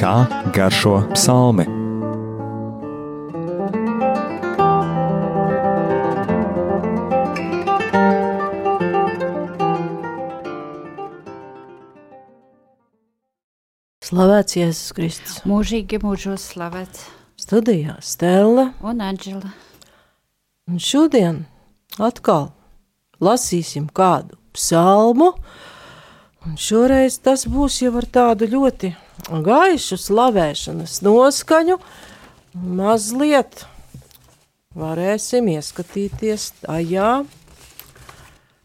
kā garšo psalmi. Slavēts Jēzus Kristus. Mūžīgi mūžos slavēts. Studijā Stela. Un Anģela. Un šodien atkal lasīsim kādu psalmu. Un šoreiz tas būs jau ar tādu ļoti gaišu slavēšanas noskaņu. Mazliet varēsim ieskatīties tajā,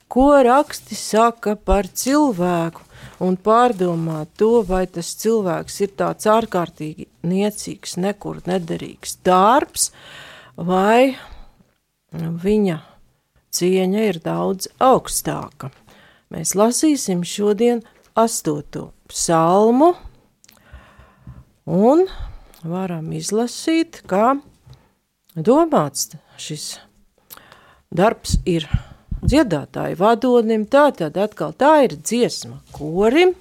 ko raksti saka par cilvēku un pārdomāt to, vai tas cilvēks ir tāds ārkārtīgi niecīgs, nekur nederīgs darbs, vai viņa cieņa ir daudz augstāka. Mēs lasīsim šodien astoto psalmu un varam izlasīt, kā domāts šis darbs ir dziedātāju vadonim, tā tad atkal tā ir dziesma korim,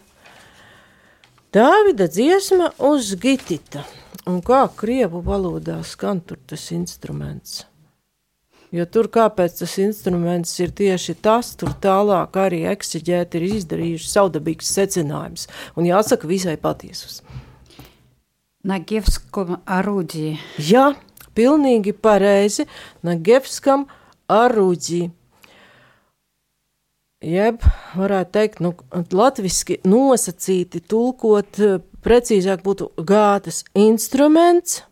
Dāvida dziesma uz gitita, un kā krievu valodā skan tur tas instruments. Jo tur kāpēc tas instruments ir tieši tas, tur tālāk arī eksiģēti ir izdarījuši saudabīgs secinājums, un jāsaka visai patiesus. Nagevskom arūģī. Jā, pilnīgi pareizi, Nagevskam arūģī jeb, varētu teikt, nu, latviski nosacīti tulkot, precīzāk būtu gātas instruments,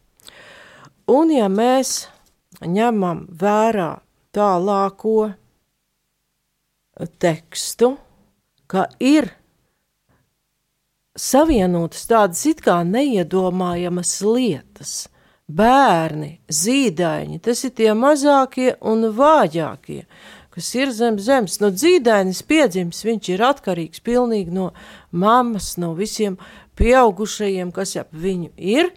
un ja mēs ņemam vērā tālāko tekstu, ka ir savienotas tādas it kā neiedomājamas lietas, bērni, zīdaiņi, tas ir tie mazākie un vājākie, kas ir zem zemes. No dzīdainis piedzimis, viņš ir atkarīgs pilnīgi no mammas, no visiem pieaugušajiem, kas ap viņu ir,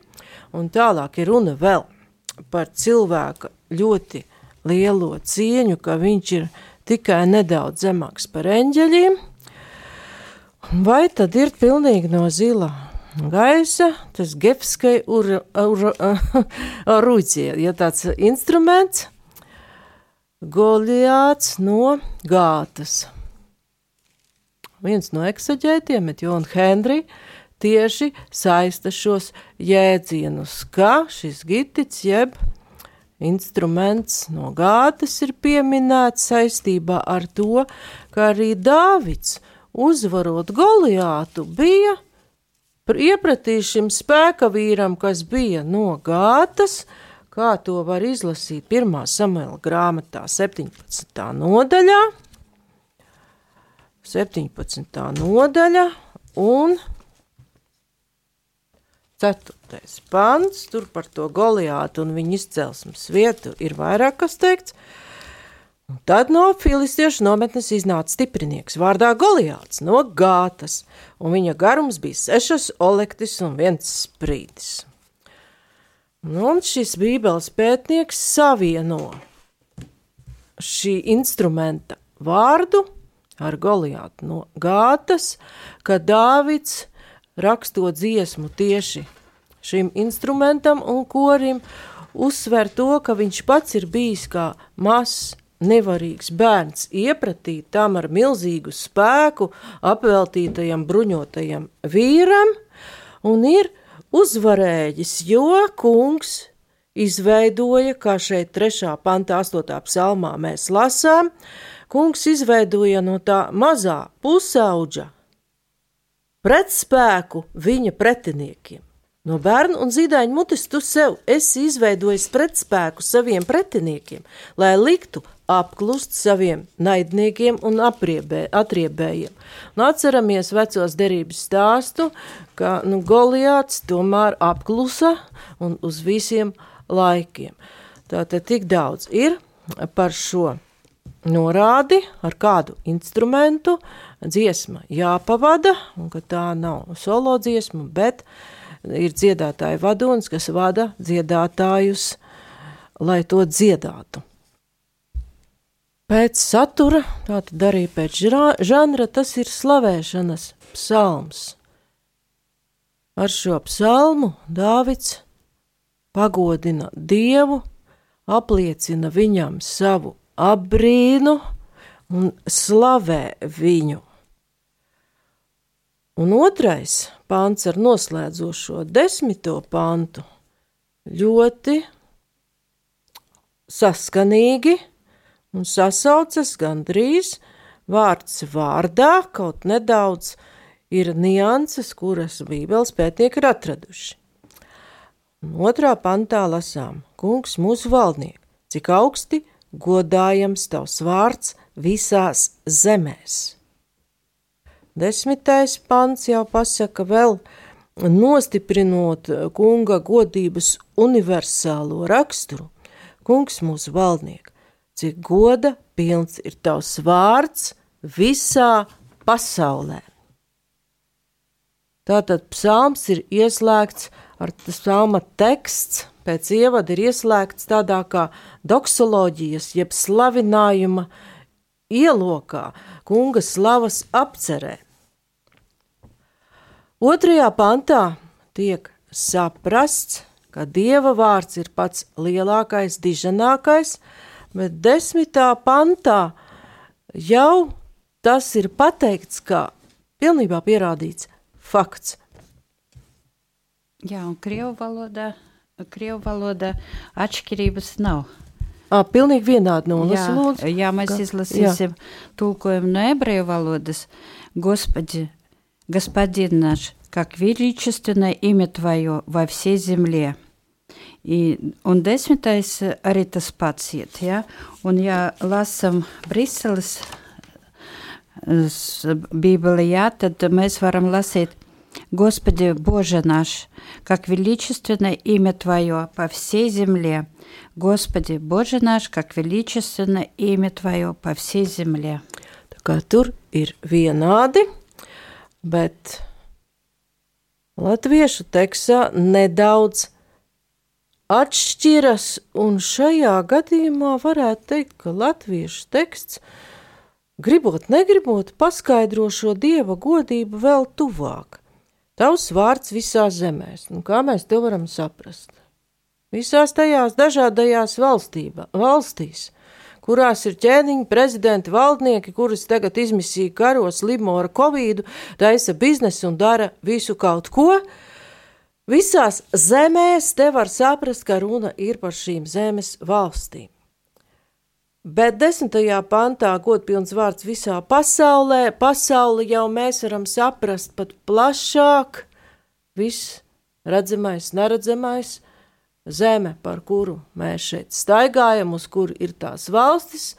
un tālāk ir runa vēl par cilvēka ļoti lielo cieņu, ka viņš ir tikai nedaudz zemāks par eņģeļiem, vai tad ir pilnīgi no zilā gaisa, tas gefskai ur, ur, rūķie, ja tāds instruments, Goliāts no Gātas. Viens no eksaģētiem, Jona Henry, tieši saista šos jēdzienus, ka šis gitits jeb instruments no Gātas ir pieminēts saistībā ar to, ka arī Dāvids uzvarot Goliātu bija iepratījis šim spēka vīram, kas bija no Gātas, kā to var izlasīt 1. samuēla grāmatā 17. nodaļā, 17. nodaļa un 4. pants, tur par to Goliātu un viņa izcelsmes vietu ir vairāk kas teikts, tad no filistiešu nometnes iznāca stiprinieks vārdā Goliāts no Gātas, un viņa garums bija sešas olektis un viens sprīdis. Nu, un šis bībeles pētnieks savieno šī instrumenta vārdu ar Goliātu no Gātas, ka Dāvids rakstot dziesmu tieši šim instrumentam un korim, uzsver to, ka viņš pats ir bijis kā mazs, nevarīgs bērns, iepratīt tam ar milzīgu spēku apveltītajam bruņotajam vīram, un ir uzvarējis, jo kungs izveidoja, kā šeit 3. pantā, 8. psalmā mēs lasām, kungs izveidoja no tā mazā pusauģa pretspēku viņa pretiniekiem. No bērna un zīdaiņa mutes tu sev esi izveidojis pretspēku saviem pretiniekiem, lai liktu apklust saviem naidniekiem un apriebē, atriebējiem. Un atceramies vecos derības stāstu, ka nu, Goliāts tomēr apklusa un uz visiem laikiem. Tātad tik daudz ir par šo norādi, ar kādu instrumentu dziesma jāpavada, un ka tā nav solo dziesma, bet ir dziedātāja vadonis, kas vada dziedātājus, lai to dziedātu. Pēc satura, tātad arī pēc žanra, tas ir slavēšanas psalms. ar šo psalmu Dāvids pagodina Dievu, apliecina viņam savu apbrīnu un slavē viņu. Un otrais pāns ar noslēdzošo desmito pantu ļoti saskanīgi un sasaucas gandrīz vārds vārdā, kaut nedaudz ir nianses, kuras Bībeles pētnieki ir atraduši. Un otrā pantā lasām: Kungs, mūsu valdnieks, cik augsti godājams tavs vārds visās zemēs. Desmitais pants jau pasaka vēl, nostiprinot kunga godības universālo raksturu. Kungs, mūsu valdnieks, cik goda pilns ir tavs vārds visā pasaulē. Tātad psalms ir ieslēgts ar psalma teksts, pēc ievada ir ieslēgts tādā kā doksoloģijas, jeb slavinājuma ielokā, kunga slavas apcerē. Otrajā pantā tiek saprasts, ka dieva vārds ir pats lielākais, diženākais, bet desmitā pantā jau tas ir pateikts, kā pilnībā pierādīts fakts. Jā, un krievu valodā, krievu valodā atšķirības nav. À, pilnīgi vienādi nolasi, jā, lūdzu. jā, mēs Ka- izlasīsim tulkojumu no ebreju valodas. Господи, Господин наш, как величественно имя Твое во всей земле. I, un desmitais arī tas pats iet, ja? Un ja lasam Briseles с- Бībeli, jā, tad mēs varam lasīt Господи, Боже наш, как величественно имя Твое по всей земле. Господи, Боже наш, как величественно имя Твое по всей земле. Tā kā tur ir vienādi, bet latviešu tekstā nedaudz atšķiras, un šajā gadījumā varētu teikt, ka latviešu teksts, gribot, negribot, paskaidro šo dieva godību vēl tuvāk. Tavs vārds visās zemēs, nu kā mēs to varam saprast? Visās tajās dažādajās valstībā, valstīs, kurās ir ķēniņi, prezidenti, valdnieki, kurus tagad izmisīja karo, slimo ar covid, taisa biznesu un dara visu kaut ko. Visās zemēs te var saprast, ka runa ir par šīm zemes valstīm. Bet desmitajā pantā godpilns vārds visā pasaulē, pasauli jau mēs varam saprast pat plašāk, viss redzamais, neredzamais, zeme, par kuru mēs šeit staigājam, uz kuru ir tās valstis,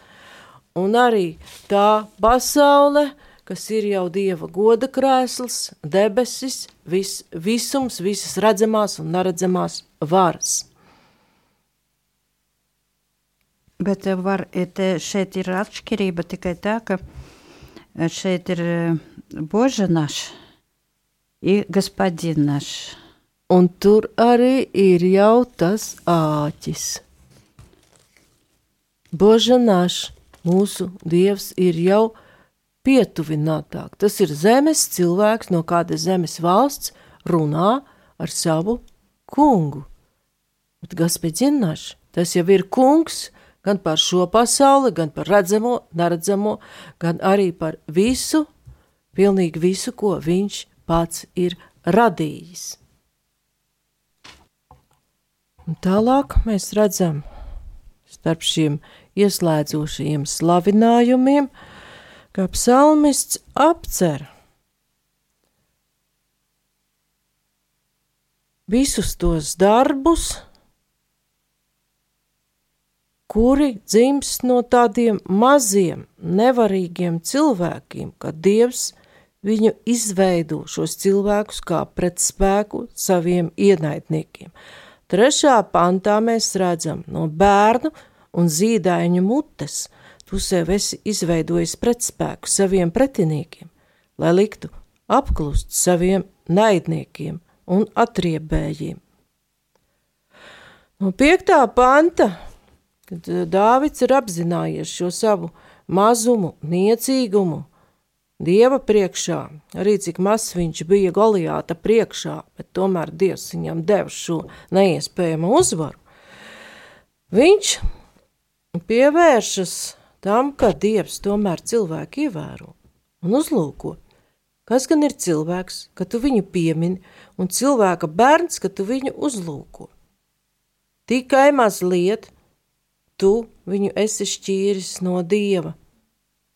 un arī tā pasaule, kas ir jau Dieva goda krēsls, debesis, vis, visums, visas redzamās un neredzamās varas. Bet var, šeit ir atšķirība tikai tā, ka eh, šeit ir eh, Boža naša un Gaspadina naša. Un tur arī ir jau tas āķis. Boža naša, mūsu dievs ir jau āķis pietuvinātāk. Tas ir zemes cilvēks, no kāda zemes valsts runā ar savu kungu. Bet Gaspēdzināš, tas jau ir kungs gan par šo pasauli, gan par redzamo, neredzamo, gan arī par visu, pilnīgi visu, ko viņš pats ir radījis. Un tālāk mēs redzam starp šiem ieslēdzošajiem slavinājumiem, ka psalmists apcer visus tos darbus, kuri dzimst no tādiem maziem, nevarīgiem cilvēkiem, kad Dievs viņu izveido šos cilvēkus kā pretspēku saviem ienaidniekiem. Trešā pantā mēs redzam no bērnu un zīdaiņu mutes, tu sev esi izveidojis pretspēku saviem pretiniekiem, lai liktu apklust saviem naidniekiem un atriebējiem. No piektā panta, kad eh, Dāvids ir apzinājies šo savu mazumu, niecīgumu, Dieva priekšā, arī cik mazs viņš bija Goliāta priekšā, bet tomēr Dievs viņam deva šo neiespējamu uzvaru. Viņš pievēršas tam, ka Dievs tomēr cilvēku ievēro un uzlūko. Kas gan ir cilvēks, ka tu viņu piemini, un cilvēka bērns, ka tu viņu uzlūko? Tikai mazliet tu viņu esi šķīris no Dieva.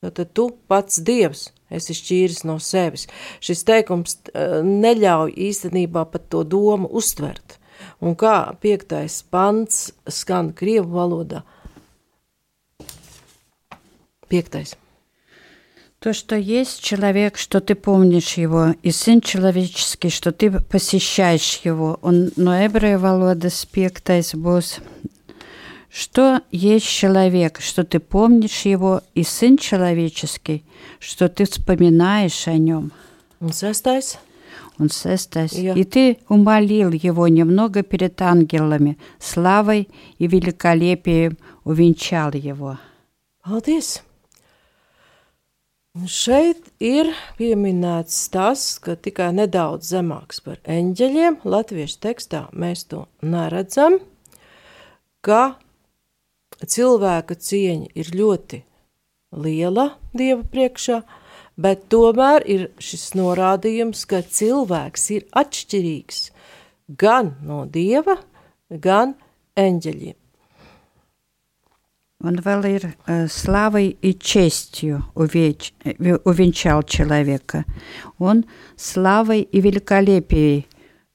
Tad tu pats Dievs esi šķīris no sevis. Šis teikums uh, neļauj īstenībā pat to domu uztvert. Un kā piektais pants skan Krievu valodā? Piektais. То, что есть человек, что ты помнишь его, и сын человеческий, что ты посещаешь его. Un no ebreju valodas piektais būs что есть человек, что ты помнишь его, и Сын Человеческий, что ты вспоминаешь о нем. Un sestais. Он сестась. Я. И ты умолил его немного перед ангелами, славой и великолепием увенчал его. Paldies! Šeit ir pieminēts tas, ka tikai nedaudz zemāks par eņģeļiem. Latviešu tekstā mēs to neredzam, ka cilvēka cieņa ir ļoti liela Dieva priekšā, bet tomēr ir šis norādījums, ka cilvēks ir atšķirīgs gan no Dieva, gan eņģeļiem. Он vēl ir э, славой и честью увеч- э, увенчал человека. Он славой и великолепием,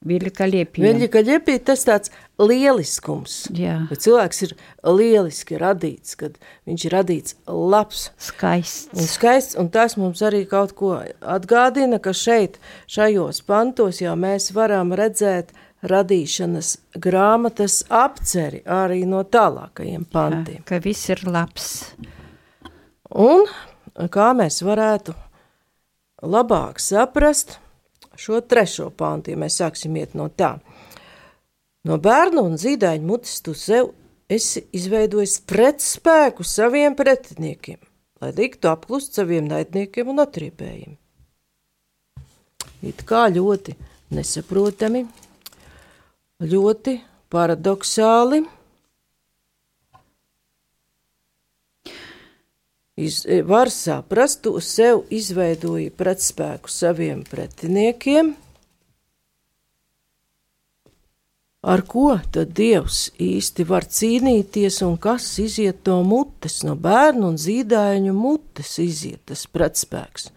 великолепием. Viņa gaļiepī tas tāds lieliskums. Jā, Ka cilvēks ir lieliski radīts, kad viņš ir radīts labs un skaists. skaists, un tas mums arī kaut ko atgādina, ka šeit, šajos pantos, jau mēs varam redzēt radīšanas grāmatas apceri arī no tālākajiem pantiem. Ka viss ir labs. Un kā mēs varētu labāk saprast šo trešo pantu, ja mēs sāksim iet no tā. No bērna un zīdaiņa mutes tu sev esi izveidojis pretspēku saviem pretiniekiem, lai liktu apklust saviem naidniekiem un atriebējiem. It kā ļoti nesaprotami, ļoti paradoxāli. Iz, var saprast, tu sev izveidoji pretspēku saviem pretiniekiem. Ar ko tad Dievs īsti var cīnīties, un kas iziet no mutes, no bērnu un zīdaiņu mutes iziet tas pretspēks?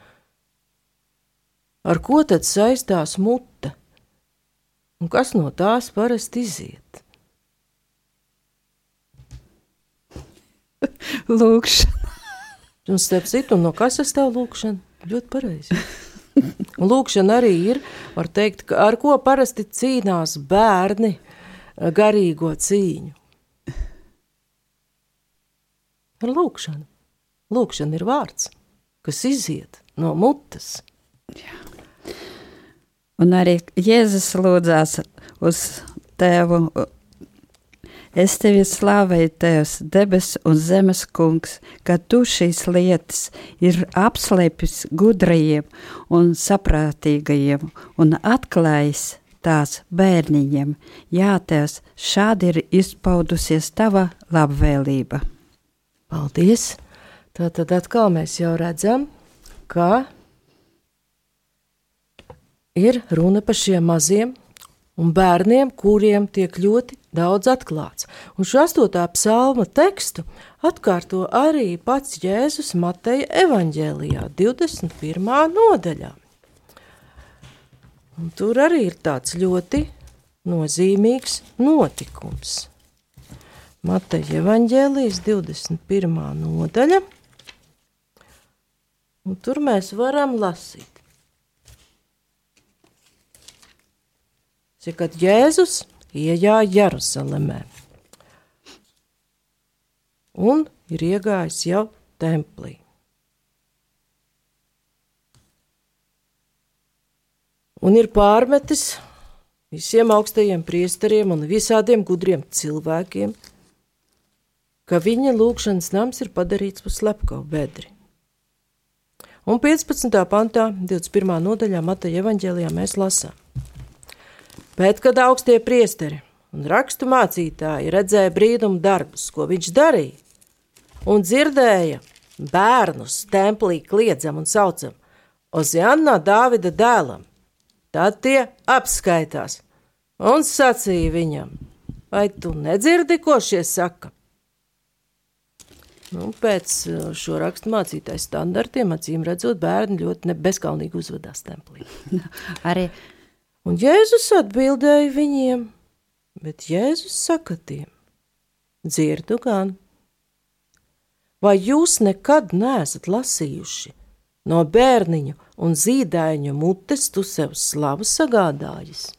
Ar ko tad saistās mute? Un kas no tās parasti iziet? Lūkšana. Un starp citu, no kas sastāv lūkšana? Ļoti pareizi. Lūkšana arī ir, var teikt, ar ko parasti cīnās bērni eh, garīgo cīņu. Ar lūkšanu. Lūkšana ir vārds, kas iziet no mutes. Un arī Jēzus lūdzās uz Tēvu. Es tevi slavēju, Tēvs, debes un zemes kungs, ka tu šīs lietas ir apslēpis gudrajiem un saprātīgajiem un atklājis tās bērniņiem. Jā, Tēvs, šādi ir izpaudusies tava labvēlība. Paldies! Tātad atkal mēs jau redzam, ka ir runa par šiem maziem un bērniem, kuriem tiek ļoti daudz atklāts. Un šo astotā psalma tekstu atkārto arī pats Jēzus Mateja evaņģēlijā, 21. nodaļā. Un tur arī ir tāds ļoti nozīmīgs notikums. Mateja evaņģēlijas 21. nodaļa, un tur mēs varam lasīt. Ir, kad Jēzus iejāja Jeruzalemē un ir iegājis jau templī. Un ir pārmetis visiem augstajiem priesteriem un visādiem gudriem cilvēkiem, ka viņa lūgšanas nams ir padarīts par slepkavu bedri. Un 15. pantā, 21. nodaļā Mateja evaņģēlijā mēs lasām. Bet, kad augstie priesteri un rakstu mācītāji redzēja brīnumu darbus, ko viņš darīja, un dzirdēja bērnus templī kliedzam un saucam Ozianā Dāvida dēlam, tad tie apskaitās un sacīja viņam, vai tu nedzirdi, ko šie saka? Nu, pēc uh, šo rakstu mācītāju standartiem, acīm redzot, bērni ļoti bezkalnīgi uzvedās templī. Arī Un Jēzus atbildēja viņiem, bet Jēzus saka tiem: Dzirdu gan, vai jūs nekad neesat lasījuši no bērniņu un zīdaiņu mutes tu sev slavu sagādājis?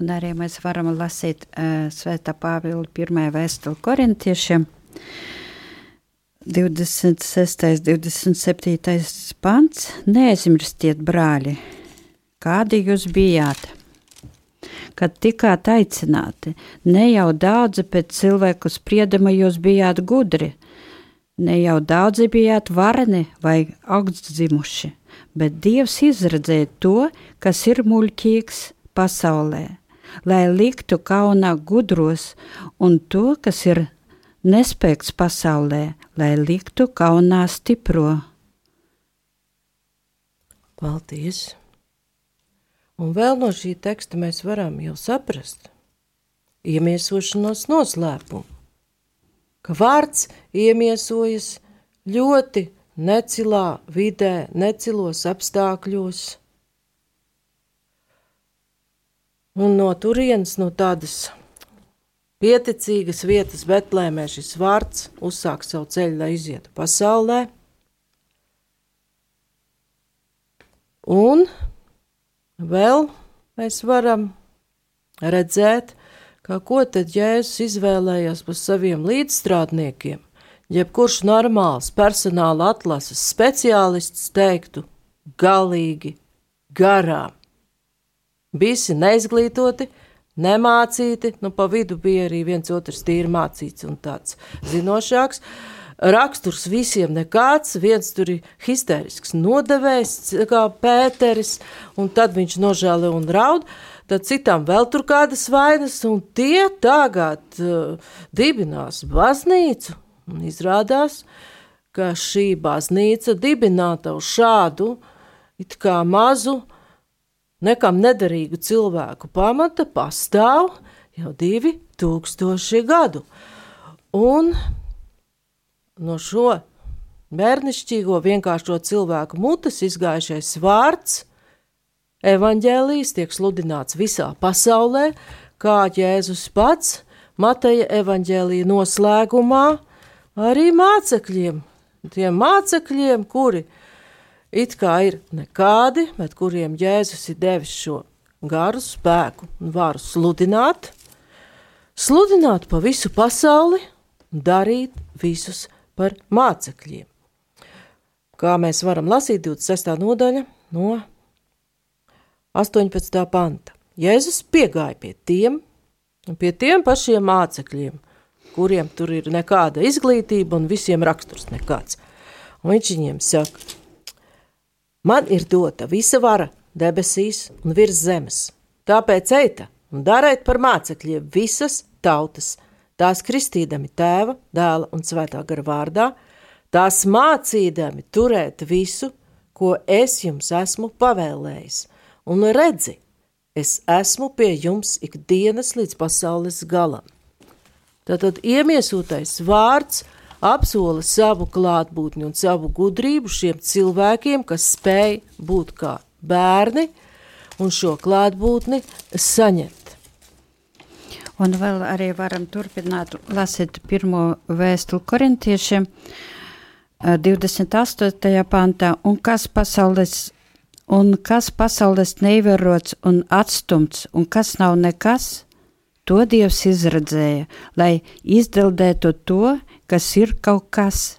Un arī mēs varam lasīt uh, Svētā Pāvila pirmā vēstule korintiešiem. 26. 27. pants. Neaizmirstiet, brāļi, kādi jūs bijāt. Kad tikāt aicināti, ne jau daudzi pēc cilvēku sprieduma jūs bijāt gudri, ne jau daudzi bijāt vareni vai augstdzimuši, bet Dievs izredzēja to, kas ir muļķīgs pasaulē, lai liktu kaunā gudros un to, kas ir nespēks pasaulē, lai liktu kaunā stipro. Paldies! Un vēl no šī teksta mēs varam jau saprast iemiesošanos noslēpumu, ka vārds iemiesojas ļoti necilā vidē, necilos apstākļos, Un no turienes, no tādas pieticīgas vietas, Betlēmē, šis vārds uzsāk savu ceļu, lai izietu pasaulē. Un vēl mēs varam redzēt, ka ko tad Jēzus izvēlējās par saviem līdzstrādniekiem. Jebkurš normāls personāla atlases speciālists teiktu galīgi garām visi neizglītoti, nemācīti, nu pa vidu bija arī viens otrs tīri mācīts un tāds zinošāks. Raksturs visiem nekāds, viens tur ir histērisks nodevējs, kā Pēteris, un tad viņš nožēlo un raud, tad citam vēl tur kādas vainas, un tie tagad uh, dibinās baznīcu, un izrādās, ka šī baznīca dibināta uz šādu it kā mazu, uh, nekam nederīgu cilvēku pamata pastāv jau divi tūkstoši gadu. Un no šo bērnišķīgo vienkāršo cilvēku mutes izgājušais vārds evaņģēlijas tiek sludināts visā pasaulē, kā Jēzus pats Mateja evaņģēlija noslēgumā arī mācekļiem, tiem mācekļiem, kuri it kā ir nekādi, bet kuriem Jēzus ir devis šo garu spēku un varu sludināt, sludināt pa visu pasauli, darīt visus par mācekļiem. Kā mēs varam lasīt 26. nodaļa no 18. panta. Jēzus piegāja pie tiem, pie tiem pašiem mācekļiem, kuriem tur ir nekāda izglītība un visiem raksturs nekāds. Un viņš viņiem saka, Man ir dota visa vara debesīs un virs zemes. Tāpēc eita un dariet par mācekļiem visas tautas, tās kristīdami tēva, dēla un svētā gara vārdā, tās mācīdami turēt visu, ko es jums esmu pavēlējis, un redzi, es esmu pie jums ikdienas līdz pasaules galam. Tātad iemiesūtais vārds – apsola savu klātbūtni un savu gudrību šiem cilvēkiem, kas spēj būt kā bērni un šo klātbūtni saņemt. Un vēl arī varam turpināt lasīt pirmo vēstuli korintiešiem 28. pantā, un kas pasaules, un kas pasaules neievērots un atstumts, un kas nav nekas, to Dievs izredzēja, lai izdildētu to, kas ir kaut kas,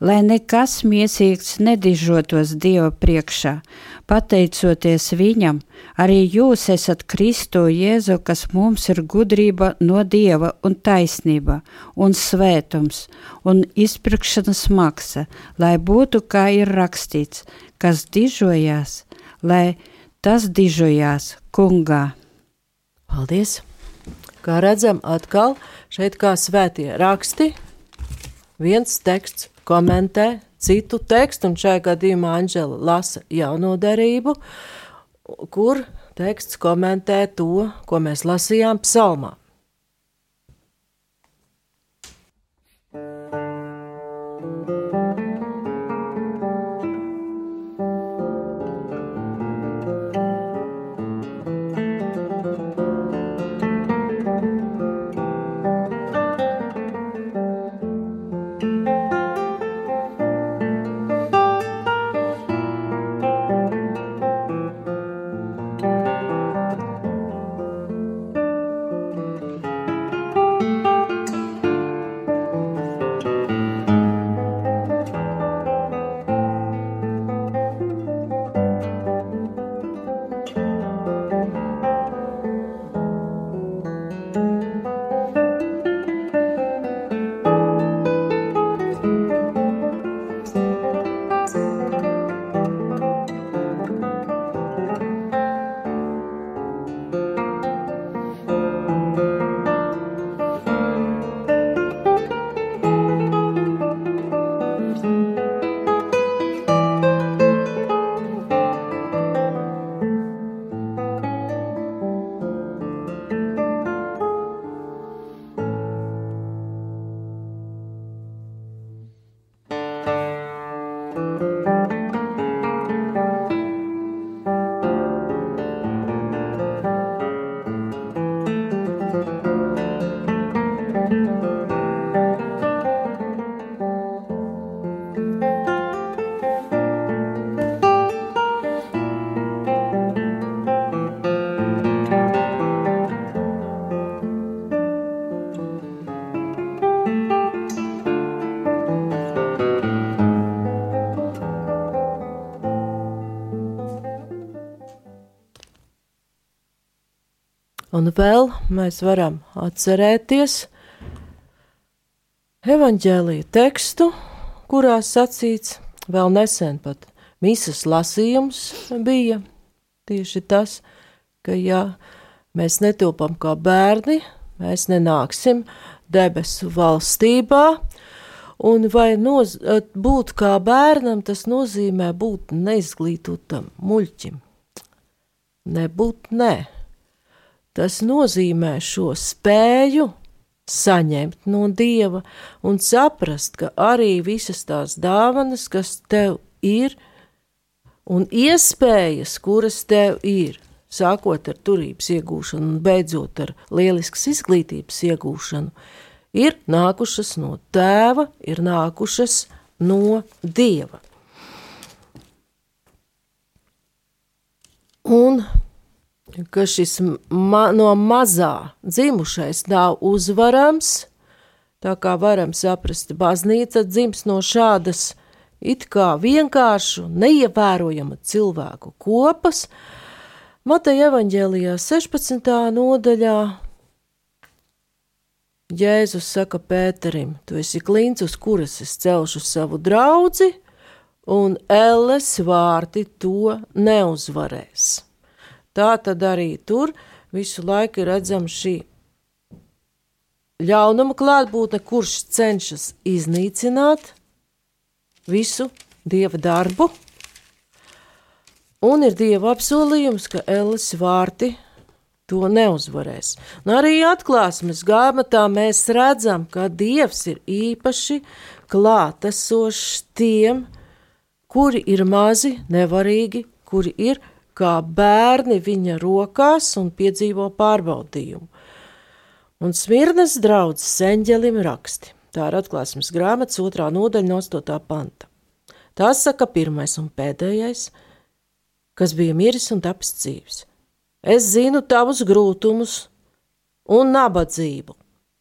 lai nekas miesīgs nedižotos Dieva priekšā. Pateicoties viņam, arī jūs esat Kristo Jēzu, kas mums ir gudrība no Dieva un taisnība un svētums un izpirkšanas maksa, lai būtu, kā ir rakstīts, kas dižojās, lai tas dižojās kungā. Paldies! Kā redzam, atkal šeit kā svētie raksti, viens teksts komentē citu tekstu, un šajā gadījumā Anģela lasa jauno derību, kur teksts komentē to, ko mēs lasījām psalmā. Un vēl mēs varam atcerēties evaņģēlīja tekstu, kurā sacīts vēl nesen pat misas lasījums bija tieši tas, ka ja mēs netopam kā bērni, mēs nenāksim debesu valstībā, un vai noz, būt kā bērnam, tas nozīmē būt neizglītotam muļķim. Nebūt ne. Tas nozīmē šo spēju saņemt no Dieva un saprast, ka arī visas tās dāvanas, kas tev ir, un iespējas, kuras tev ir, sākot ar turības iegūšanu un beidzot ar lieliskas izglītības iegūšanu, ir nākušas no tēva, ir nākušas no dieva. Un ka šis ma no mazā dzimušais nav uzvarams, tā kā varam saprast, baznīca dzims no šādas it kā vienkāršu, neievērojama cilvēku kopas. Mateja evaņģēlijā 16. nodaļā Jēzus saka Pēterim, tu esi klints, uz kuras es celšu savu draudzi, un elles vārti to neuzvarēs. Tā tad arī tur visu laiku ir redzama šī ļaunuma klātbūtne, kurš cenšas iznīcināt visu dieva darbu. Un ir dieva apsolījums, ka Elles vārti to neuzvarēs. Un arī atklāsmes grāmatā mēs redzam, ka dievs ir īpaši klātesošs tiem, kuri ir mazi, nevarīgi, kuri ir kā bērni viņa rokās un piedzīvo pārbaudījumu. Un Smirnas draudzes eņģelim raksti. Tā ir atklāsmes grāmatas otrā nodaļa no 8. panta. Tas saka pirmais un pēdējais, kas bija miris un tapis dzīves. Es zinu tavus grūtumus un nabadzību,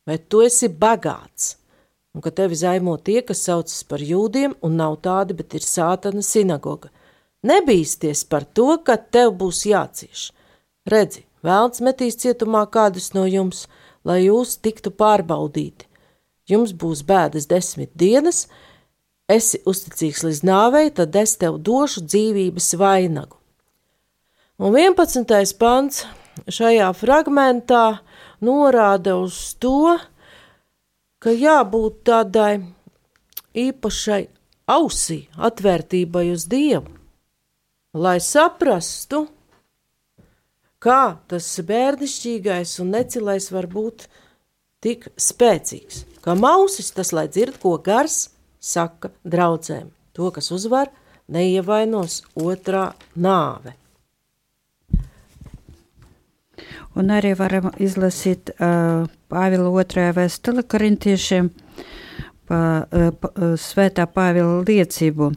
bet tu esi bagāts, un ka tevi zaimo tie, kas saucas par jūdiem, un nav tādi, bet ir sātana sinagoga. Nebīsties par to, ka tev būs jācieš. Redzi, vēlns metīs cietumā kādus no jums, lai jūs tiktu pārbaudīti. Jums būs bēdas desmit dienas, esi uzticīgs līdz nāvei, tad es tev došu dzīvības vainagu. Un 11. pants šajā fragmentā norāda uz to, ka jābūt tādai īpašai ausī, atvērtībai uz Dievu, lai saprastu, kā tas bērnišķīgais un necilais var būt tik spēcīgs. Kā mausis tas, lai dzird, ko gars saka draudzēm. To, kas uzvar, neievainos otrā nāve. Un arī varam izlasīt uh, Pāvila otrajā vēstuli korintiešiem pa, uh, pa, uh, svētā Pāvila liecību.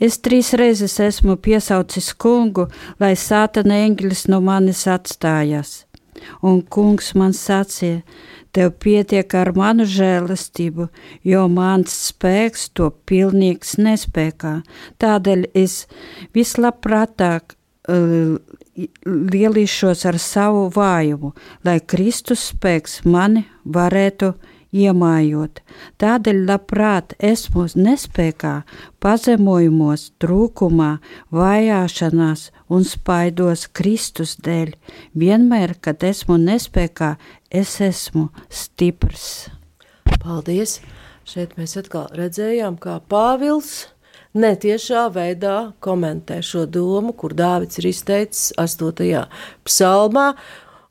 Es trīs reizes esmu piesaucis kungu, lai sātana eņģelis no manis atstājās. Un kungs man sacīja, tev pietiek ar manu žēlastību, jo mans spēks to pilnīgs nespēkā. Tādēļ es vislabprātāk uh, lielīšos ar savu vājumu, lai Kristus spēks mani varētu iemājot. Tādēļ labprāt esmu nespējā, pazemojumos, trūkumā, vajāšanās un spaidos Kristus dēļ. Vienmēr, kad esmu nespējā, es esmu stiprs. Paldies! Šeit mēs atkal redzējām, kā Pāvils netiešā veidā komentē šo domu, kur Dāvids ir izteicis 8. psalmā.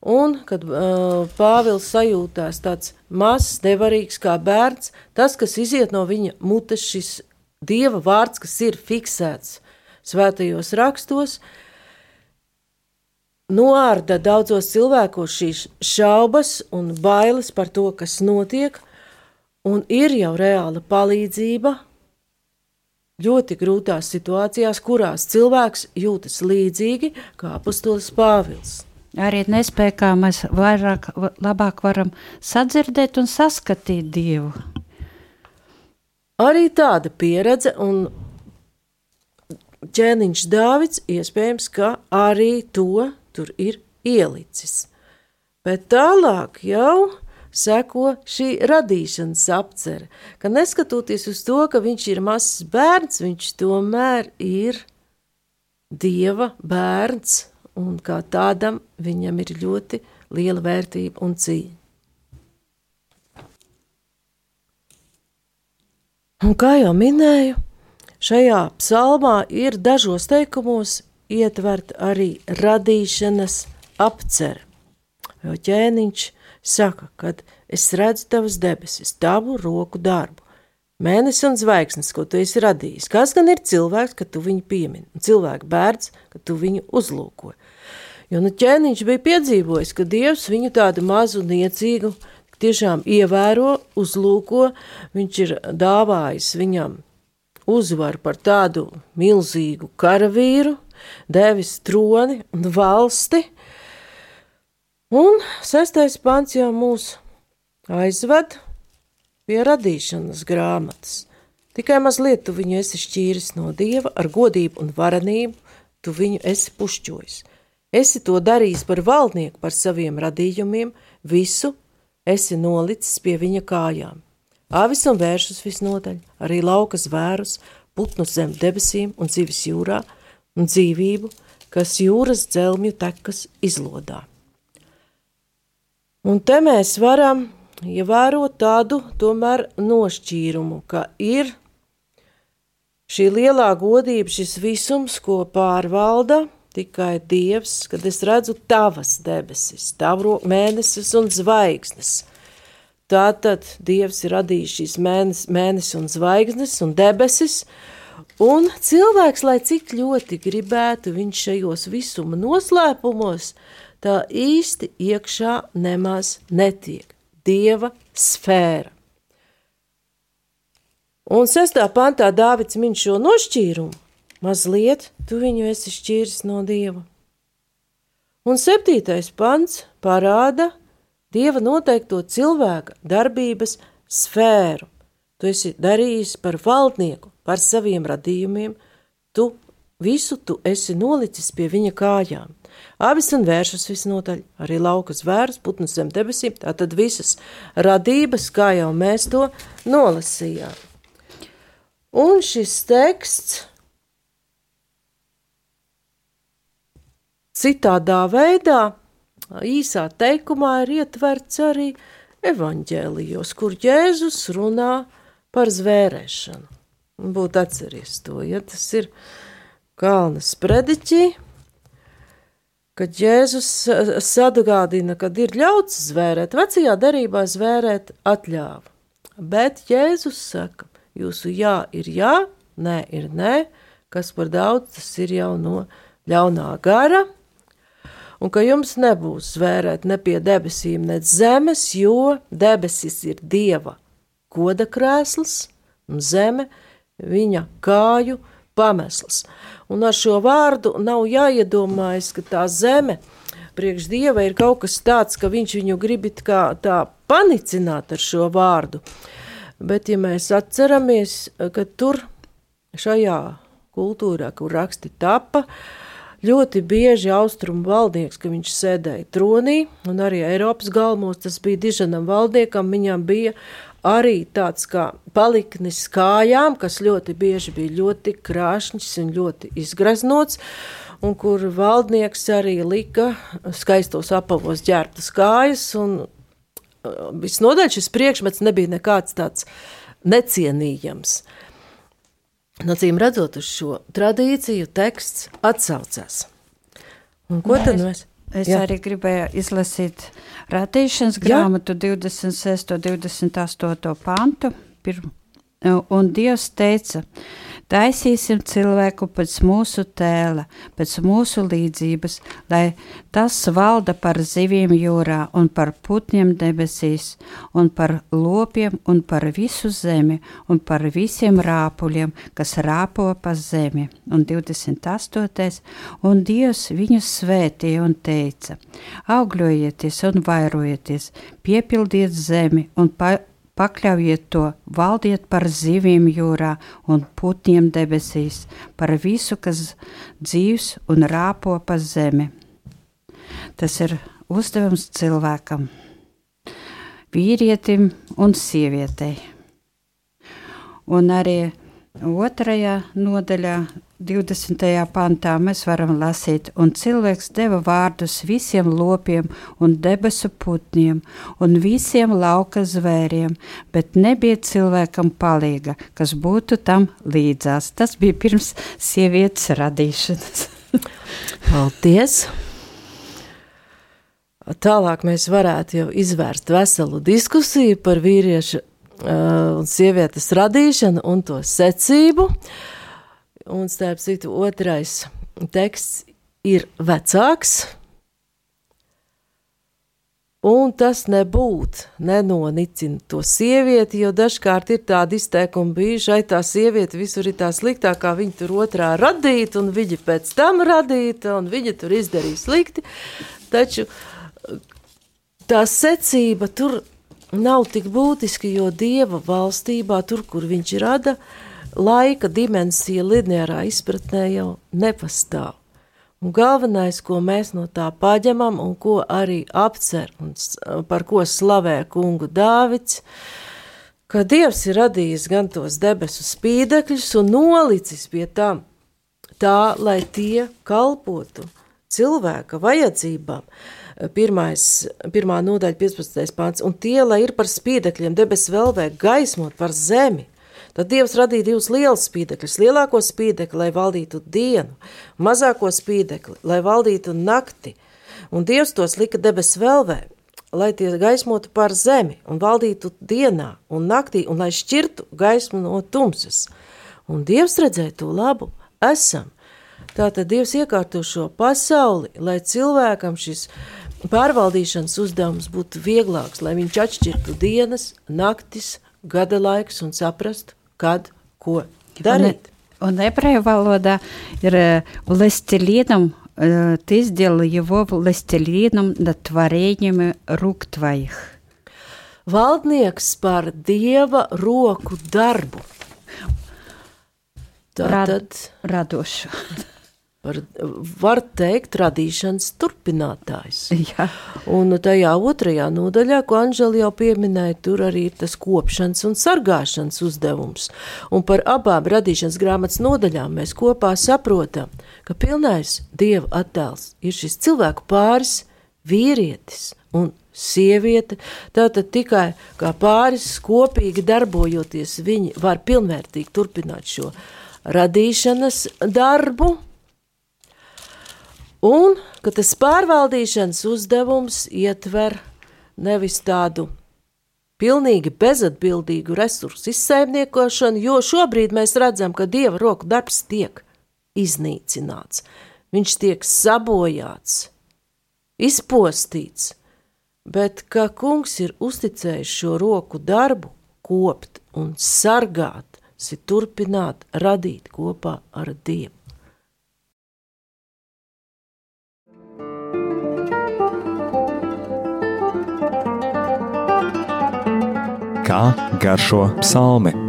Un, kad uh, Pāvils sajūtās tāds mazs, nevarīgs kā bērns, tas, kas iziet no viņa mutes, šis dieva vārds, kas ir fiksēts svētajos rakstos, noārda daudzos cilvēkos šīs šaubas un bailes par to, kas notiek, un ir jau reāla palīdzība ļoti grūtās situācijās, kurās cilvēks jūtas līdzīgi kā apustulis Pāvils. Arī nespēja, kā mēs vairāk, labāk varam sadzirdēt un saskatīt Dievu. Arī tāda pieredze un ķēniņš Dāvids iespējams, ka arī to tur ir ielicis. Bet tālāk jau seko šī radīšanas apcere, ka neskatoties uz to, ka viņš ir mazs bērns, viņš tomēr ir dieva bērns, un kā tādam viņam ir ļoti liela vērtība un cīņa. Un kā jau minēju, šajā psalmā ir dažos teikumos ietverta arī radīšanas apcere, jo ķēniņš – saka, kad es redzu tavas debesis, tavu roku darbu, mēnesi un zvaigznes, ko tu esi radījis. Kas gan ir cilvēks, kad tu viņu piemini, cilvēka bērns, kad tu viņu uzlūko? Jo nu ķēniņš bija piedzīvojis, ka Dievs viņu tādu mazu niecīgu tiešām ievēro, uzlūko, viņš ir dāvājis viņam uzvaru par tādu milzīgu karavīru, devis troni un valsti, Un sestais pants jau mūs aizved pie radīšanas grāmatas. Tikai mazliet tu viņu esi šķīris no dieva, ar godību un varenību tu viņu esi pušķojis. Esi to darījis par valdnieku par saviem radījumiem, visu esi nolicis pie viņa kājām. Avis un vēršus visnotaļ, arī lauka zvērus, putnus zem debesīm un zivis jūrā, un dzīvību, kas jūras dzelmju tekas izlodā. Un te mēs varam ievērot tādu tomēr nošķīrumu, ka ir šī lielā godība, šis visums, ko pārvalda tikai Dievs, kad es redzu tavas debesis, tavu mēnesis un zvaigznes. Tātad Dievs ir radījis šīs mēnesis, mēnesis un zvaigznes un debesis, un cilvēks, lai cik ļoti gribētu, viņš šajos visuma noslēpumos, tā īsti iekšā nemaz netiek. Dieva sfēra. Un sestā pantā Dāvids min šo nošķīrumu. Mazliet tu viņu esi šķīris no Dieva. Un septītais pants parāda Dieva noteikto cilvēka darbības sfēru. tu esi darījis par valdnieku, par saviem radījumiem, tu visu tu esi nolicis pie viņa kājām. Avis un vēršas visnotaļ, arī laukas vērus, putnus zem debesīm, tātad visas radības, kā jau mēs to nolasījām. Un šis teksts citādā veidā, īsā teikumā ir ietverts arī evaņģēlijos, kur Jēzus runā par zvērēšanu. Būtu atceries to, ja tas ir Kalnas prediķī, kad Jēzus sadagādina, kad ir ļauts zvērēt, vecajā derībā zvērēt atļāva. Bet Jēzus saka, jūsu jā ir jā, nē ir nē, kas par daudz, tas ir jau no ļaunā gara, un ka jums nebūs zvērēt ne pie debesīm, ne zemes, jo debesis ir Dieva goda krēsls, un zeme viņa kāju pamesls. Un ar šo vārdu nav jāiedomājas, ka tā zeme priekš Dieva ir kaut kas tāds, ka viņš viņu grib kā tā panicināt ar šo vārdu. Bet, ja mēs atceramies, ka tur šajā kultūrā, kur raksti tapa, ļoti bieži austrumu valdnieks, ka viņš sēdēja tronī, un arī Eiropas galmos tas bija diženam valdniekam, viņam bija arī tāds kā paliknis kājām, kas ļoti bieži bija ļoti krāšņs un ļoti izgraznots, un kur valdnieks arī lika skaistos apavos ģērbtas kājas, un uh, visnodaļ šis priekšmets nebija nekāds tāds necienījams. Nacīm redzot uz šo tradīciju, teksts atsaucās. Un ko Nē, tad mēs? Es Jā. arī gribēju izlasīt radīšanas grāmatu 26. un 28. pantu. Pirm, un Dievs teica, Taisīsim cilvēku pēc mūsu tēla, pēc mūsu līdzības, lai tas valda par zivīm jūrā un par putņiem debesīs, un par lopiem un par visu zemi, un par visiem rāpuļiem, kas rāpo pa zemi. Un 28. un Dievs viņus svētīja un teica: Augļojieties un vairojieties, piepildiet zemi un pa Pakļaujiet to, valdiet par zivīm jūrā un putniem debesīs, par visu, kas dzīvs un rāpo pa zemi. Tas ir uzdevums cilvēkam, vīrietim un sievietei. Un arī otrajā nodaļā 20. pantā mēs varam lasīt, un cilvēks deva vārdus visiem lopiem un debesu putniem un visiem lauka zvēriem, bet nebija cilvēkam palīga, kas būtu tam līdzās. Tas bija pirms sievietes radīšanas. Paldies! Tālāk mēs varētu jau izvērst veselu diskusiju par vīriešu uh, un sievietes radīšanu un to secību. Uh, Un, starp citu, otrais teksts ir vecāks, un tas nebūtu nenonicina to sievieti, jo dažkārt ir tādi izteikumi bijuši, ai tā sieviete visur ir tā sliktākā, viņa tur otrā radīta, un viņa pēc tam radīta, un viņa tur izdarīja slikti, taču tā secība tur nav tik būtiska, jo Dieva valstībā, tur, kur viņš rada, uh, laika dimensija lineārā izpratnē jau nepastāv. Un galvenais, ko mēs no tā paņemam un ko arī apcer un par ko slavē kungu Dāvids, ka Dievs ir radījis gan tos debesu spīdekļus un nolicis pie tam tā, lai tie kalpotu cilvēka vajadzībām. Pirmais, pirmā nodaļa, 15. pāns, un tie, lai ir par spīdekļiem, debesu vēlvē gaismot par zemi, Tad Dievs radīja divus lielus spīdekļus. Lielāko spīdekli, lai valdītu dienu, mazāko spīdekli, lai valdītu nakti. Un Dievs tos lika debesu vēlvē, lai tie gaismotu pār zemi un valdītu dienā un naktī, un lai šķirtu gaismu no tumsas. Un Dievs redzēja to labu, esam. Tātad Dievs iekārto šo pasauli, lai cilvēkam šis pārvaldīšanas uzdevums būtu vieglāks, lai viņš atšķirtu dienas, naktis, gada laiks un saprastu, kad, ko darīt. Un, un ebreju valodā ir властелином, ты сделал его властелином над творениями рук твоих. valdnieks par dieva roku darbu. Tātad radošu. var, var teikt, radīšanas turpinātājs. Jā. Un tajā otrajā nodaļā, ko Anžela jau pieminēja, tur arī ir tas kopšanas un sargāšanas uzdevums. Un par abām radīšanas grāmatas nodaļām mēs kopā saprotam, ka pilnais dieva attēls ir šis cilvēku pāris, vīrietis un sieviete. Tātad tikai kā pāris kopīgi darbojoties, viņi var pilnvērtīgi turpināt šo radīšanas darbu. Un ka tas pārvaldīšanas uzdevums ietver nevis tādu pilnīgi bezatbildīgu resursu izsaimniekošanu, jo šobrīd mēs redzam, ka dieva roku darbs tiek iznīcināts, viņš tiek sabojāts, izpostīts, bet ka kungs ir uzticējis šo roku darbu kopt un sargāt, si turpināt radīt kopā ar Dievu. Kā garšo psalmi?